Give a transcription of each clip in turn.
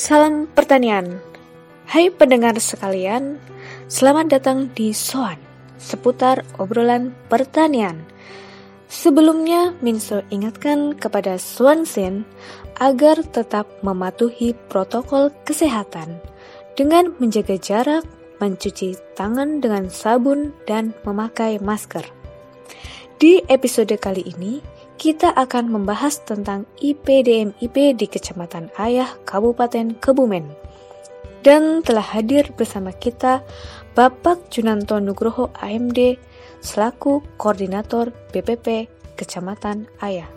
Salam pertanian. Hai pendengar sekalian, selamat datang di Soan seputar obrolan pertanian. Sebelumnya, Minso ingatkan kepada Swansin agar tetap mematuhi protokol kesehatan dengan menjaga jarak, mencuci tangan dengan sabun, dan memakai masker. Di episode kali ini, kita akan membahas tentang IPDMIP di Kecamatan Ayah, Kabupaten Kebumen. Dan telah hadir bersama kita Bapak Junanto Nugroho AMD selaku Koordinator BPP Kecamatan Ayah.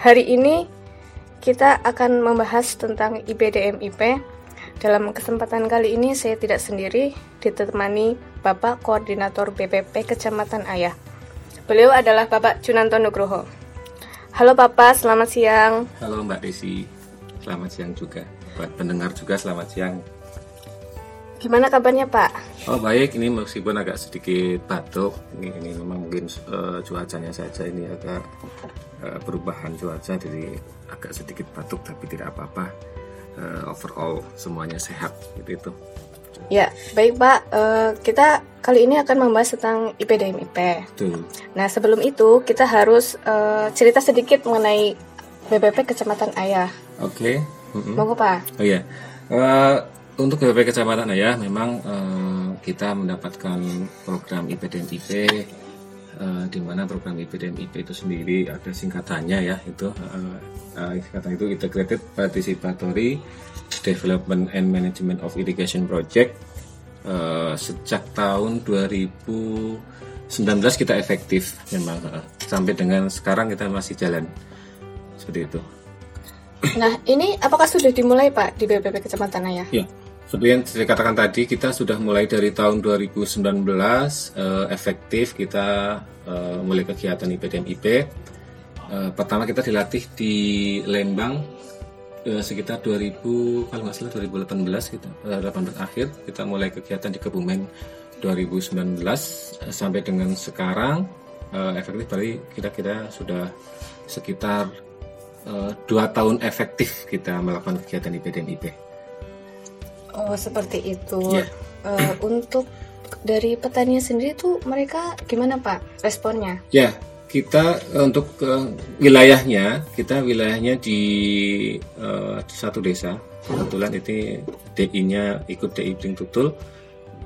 Hari ini kita akan membahas tentang IPDM-IP. Dalam kesempatan kali ini saya tidak sendiri, ditemani Bapak Koordinator BPP Kecamatan Ayah. Beliau adalah Bapak Junanto Nugroho. Halo Bapak, selamat siang. Halo Mbak Desi, selamat siang juga. Buat pendengar juga selamat siang. Gimana kabarnya Pak? Oh baik, ini meskipun agak sedikit batuk, ini, ini memang mungkin uh, cuacanya saja ini agak uh, perubahan cuaca, jadi agak sedikit batuk tapi tidak apa-apa. Uh, overall semuanya sehat gitu itu. Ya, baik Pak. Uh, kita kali ini akan membahas tentang IPDM-IP. Betul. Nah, sebelum itu kita harus uh, cerita sedikit mengenai BPP Kecamatan Ayah. Oke. Okay. Mm-hmm. Monggo Pak. Oh iya. Uh, untuk BPP Kecamatan Ayah memang uh, kita mendapatkan program IPDM-IP uh, di mana program IPDM-IP itu sendiri ada singkatannya ya itu uh, uh, singkatan itu Integrated Participatory Development and Management of Irrigation Project uh, sejak tahun 2019 kita efektif memang uh, sampai dengan sekarang kita masih jalan seperti itu. Nah ini apakah sudah dimulai Pak di BPP Kecamatan Ayah? Ya, seperti yang saya katakan tadi kita sudah mulai dari tahun 2019 uh, efektif kita uh, mulai kegiatan IPDM-IP. Uh, pertama kita dilatih di Lembang uh, sekitar 2000 kalau nggak salah 2018 kita uh, 18 akhir kita mulai kegiatan di Kebumen 2019 uh, sampai dengan sekarang uh, efektif berarti kira-kira sudah sekitar uh, dua tahun efektif kita melakukan kegiatan IPDM IP. Oh seperti itu. Yeah. Uh, untuk dari petani sendiri tuh mereka gimana Pak responnya? Ya yeah kita untuk uh, wilayahnya kita wilayahnya di uh, satu desa kebetulan itu DI-nya ikut DI Pring Tutul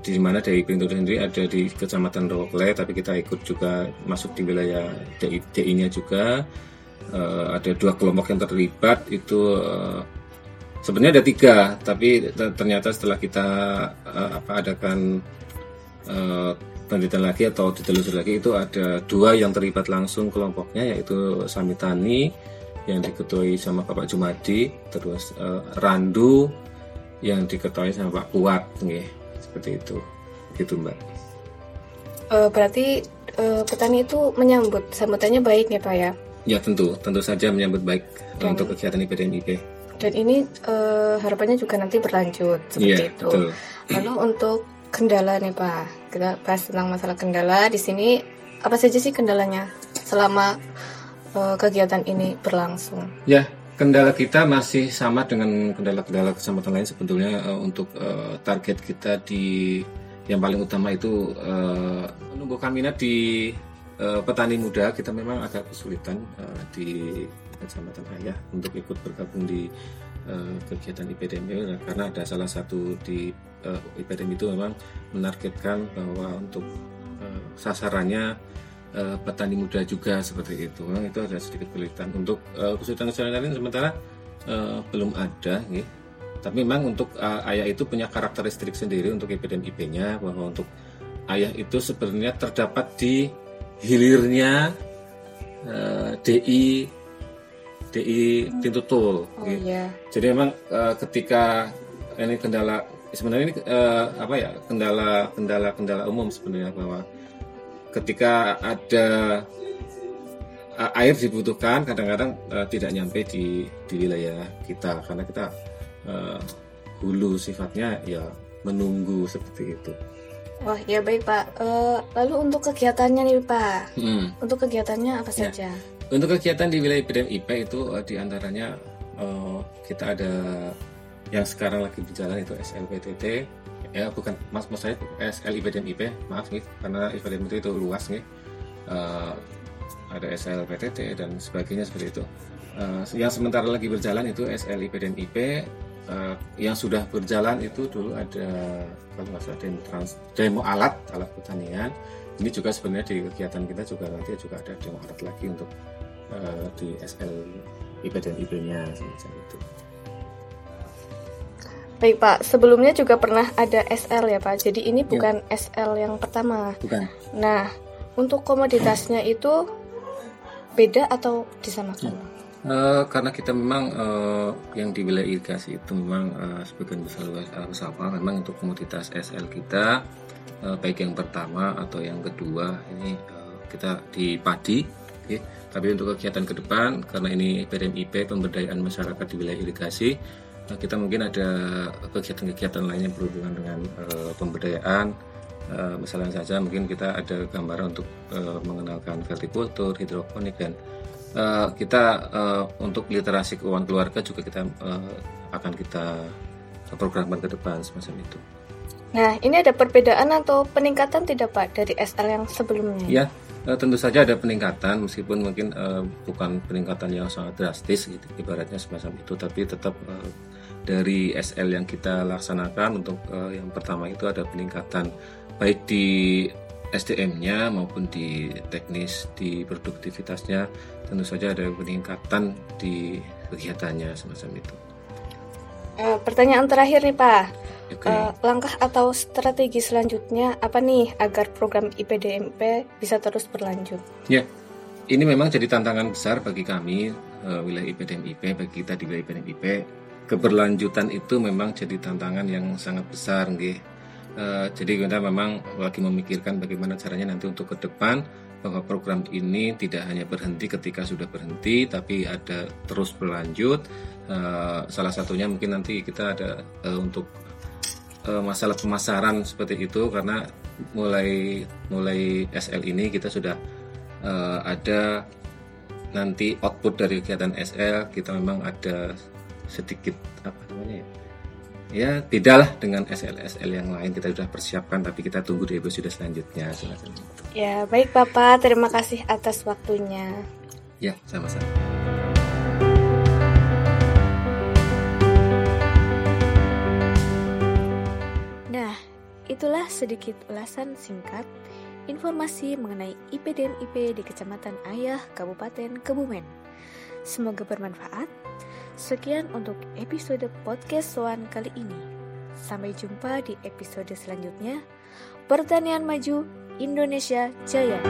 di mana DI Tutul sendiri ada di kecamatan Rokle tapi kita ikut juga masuk di wilayah DI DI-nya juga uh, ada dua kelompok yang terlibat itu sebenarnya ada tiga tapi ternyata setelah kita uh, apa adakan uh, penelitian lagi atau ditelusuri lagi itu ada dua yang terlibat langsung kelompoknya yaitu Samitani yang diketuai sama Bapak Jumadi terus uh, Randu yang diketuai sama Pak Kuat nih seperti itu gitu Mbak. Uh, berarti uh, petani itu menyambut sambutannya baik ya Pak ya? Ya tentu tentu saja menyambut baik Dan, untuk kegiatan IPDMIP. Dan ini uh, harapannya juga nanti berlanjut seperti ya, itu. Betul. Lalu untuk kendala nih Pak. Kita bahas tentang masalah kendala di sini apa saja sih kendalanya selama uh, kegiatan ini berlangsung? Ya, kendala kita masih sama dengan kendala-kendala kecamatan lain sebetulnya uh, untuk uh, target kita di yang paling utama itu uh, menumbuhkan minat di uh, petani muda kita memang agak kesulitan uh, di kecamatan Ayah untuk ikut bergabung di uh, kegiatan IPDM karena ada salah satu di uh, IPDM itu memang menargetkan bahwa untuk uh, sasarannya uh, petani muda juga seperti itu. Memang itu ada sedikit kesulitan. Untuk uh, kesulitan-kesulitan lain sementara uh, belum ada, ya. Tapi memang untuk uh, ayah itu punya karakteristik sendiri untuk IPDM IP-nya bahwa untuk ayah itu sebenarnya terdapat di hilirnya uh, DI DI pintu tol. Oh, iya. Jadi memang uh, ketika ini kendala sebenarnya ini uh, apa ya kendala kendala kendala umum sebenarnya bahwa ketika ada uh, air dibutuhkan kadang-kadang uh, tidak nyampe di di wilayah kita karena kita uh, hulu sifatnya ya menunggu seperti itu Wah ya baik Pak. Uh, lalu untuk kegiatannya nih Pak, hmm. untuk kegiatannya apa ya. saja? Untuk kegiatan di wilayah IPDM IP itu uh, di antaranya uh, kita ada yang sekarang lagi berjalan itu SLPTT ya bukan mas mas saya SL IPDM IP maaf nih karena IPDM itu, itu luas nih. Uh, ada SLPTT dan sebagainya seperti itu. Uh, yang sementara lagi berjalan itu SL IPDM IP uh, yang sudah berjalan itu dulu ada kalau nggak salah demo alat alat pertanian ini juga sebenarnya di kegiatan kita juga nanti juga ada demo alat lagi untuk uh, di SL IP dan IP-nya semacam itu. Baik Pak, sebelumnya juga pernah ada SL ya Pak. Jadi ini ya. bukan ya. SL yang pertama. Bukan. Nah, untuk komoditasnya itu beda atau disamakan? Ya. Uh, karena kita memang uh, yang di wilayah irigasi itu memang uh, sebagian besar luas uh, sawah memang untuk komoditas SL kita baik yang pertama atau yang kedua ini uh, kita di padi okay. tapi untuk kegiatan ke depan karena ini PDMIP pemberdayaan masyarakat di wilayah irigasi uh, kita mungkin ada kegiatan-kegiatan lainnya berhubungan dengan uh, pemberdayaan uh, misalnya saja mungkin kita ada gambaran untuk uh, mengenalkan vertikultur hidroponik dan uh, kita uh, untuk literasi keuangan keluarga juga kita uh, akan kita programkan ke depan semacam itu. Nah, ini ada perbedaan atau peningkatan tidak Pak dari SL yang sebelumnya? Ya, tentu saja ada peningkatan meskipun mungkin uh, bukan peningkatan yang sangat drastis gitu ibaratnya semacam itu tapi tetap uh, dari SL yang kita laksanakan untuk uh, yang pertama itu ada peningkatan baik di SDM-nya maupun di teknis di produktivitasnya tentu saja ada peningkatan di kegiatannya semacam itu. Uh, pertanyaan terakhir nih Pak, okay. uh, eh, langkah atau strategi selanjutnya apa nih agar program IPDMP bisa terus berlanjut? Ya, ini memang jadi tantangan besar bagi kami uh, wilayah IPDMIP, bagi kita di wilayah IPDMIP. Keberlanjutan itu memang jadi tantangan yang sangat besar, nggih Uh, jadi kita memang lagi memikirkan bagaimana caranya nanti untuk ke depan bahwa program ini tidak hanya berhenti ketika sudah berhenti, tapi ada terus berlanjut. Uh, salah satunya mungkin nanti kita ada uh, untuk uh, masalah pemasaran seperti itu karena mulai mulai SL ini kita sudah uh, ada nanti output dari kegiatan SL kita memang ada sedikit apa namanya ya? Ya bedahlah dengan SL-SL yang lain kita sudah persiapkan tapi kita tunggu di episode selanjutnya. Ya baik Bapak. Terima kasih atas waktunya. Ya sama-sama itulah sedikit ulasan singkat informasi mengenai IPDN IP di Kecamatan Ayah Kabupaten Kebumen semoga bermanfaat Sekian untuk episode podcast Soan kali ini. Sampai jumpa di episode selanjutnya. Pertanian maju, Indonesia Jaya.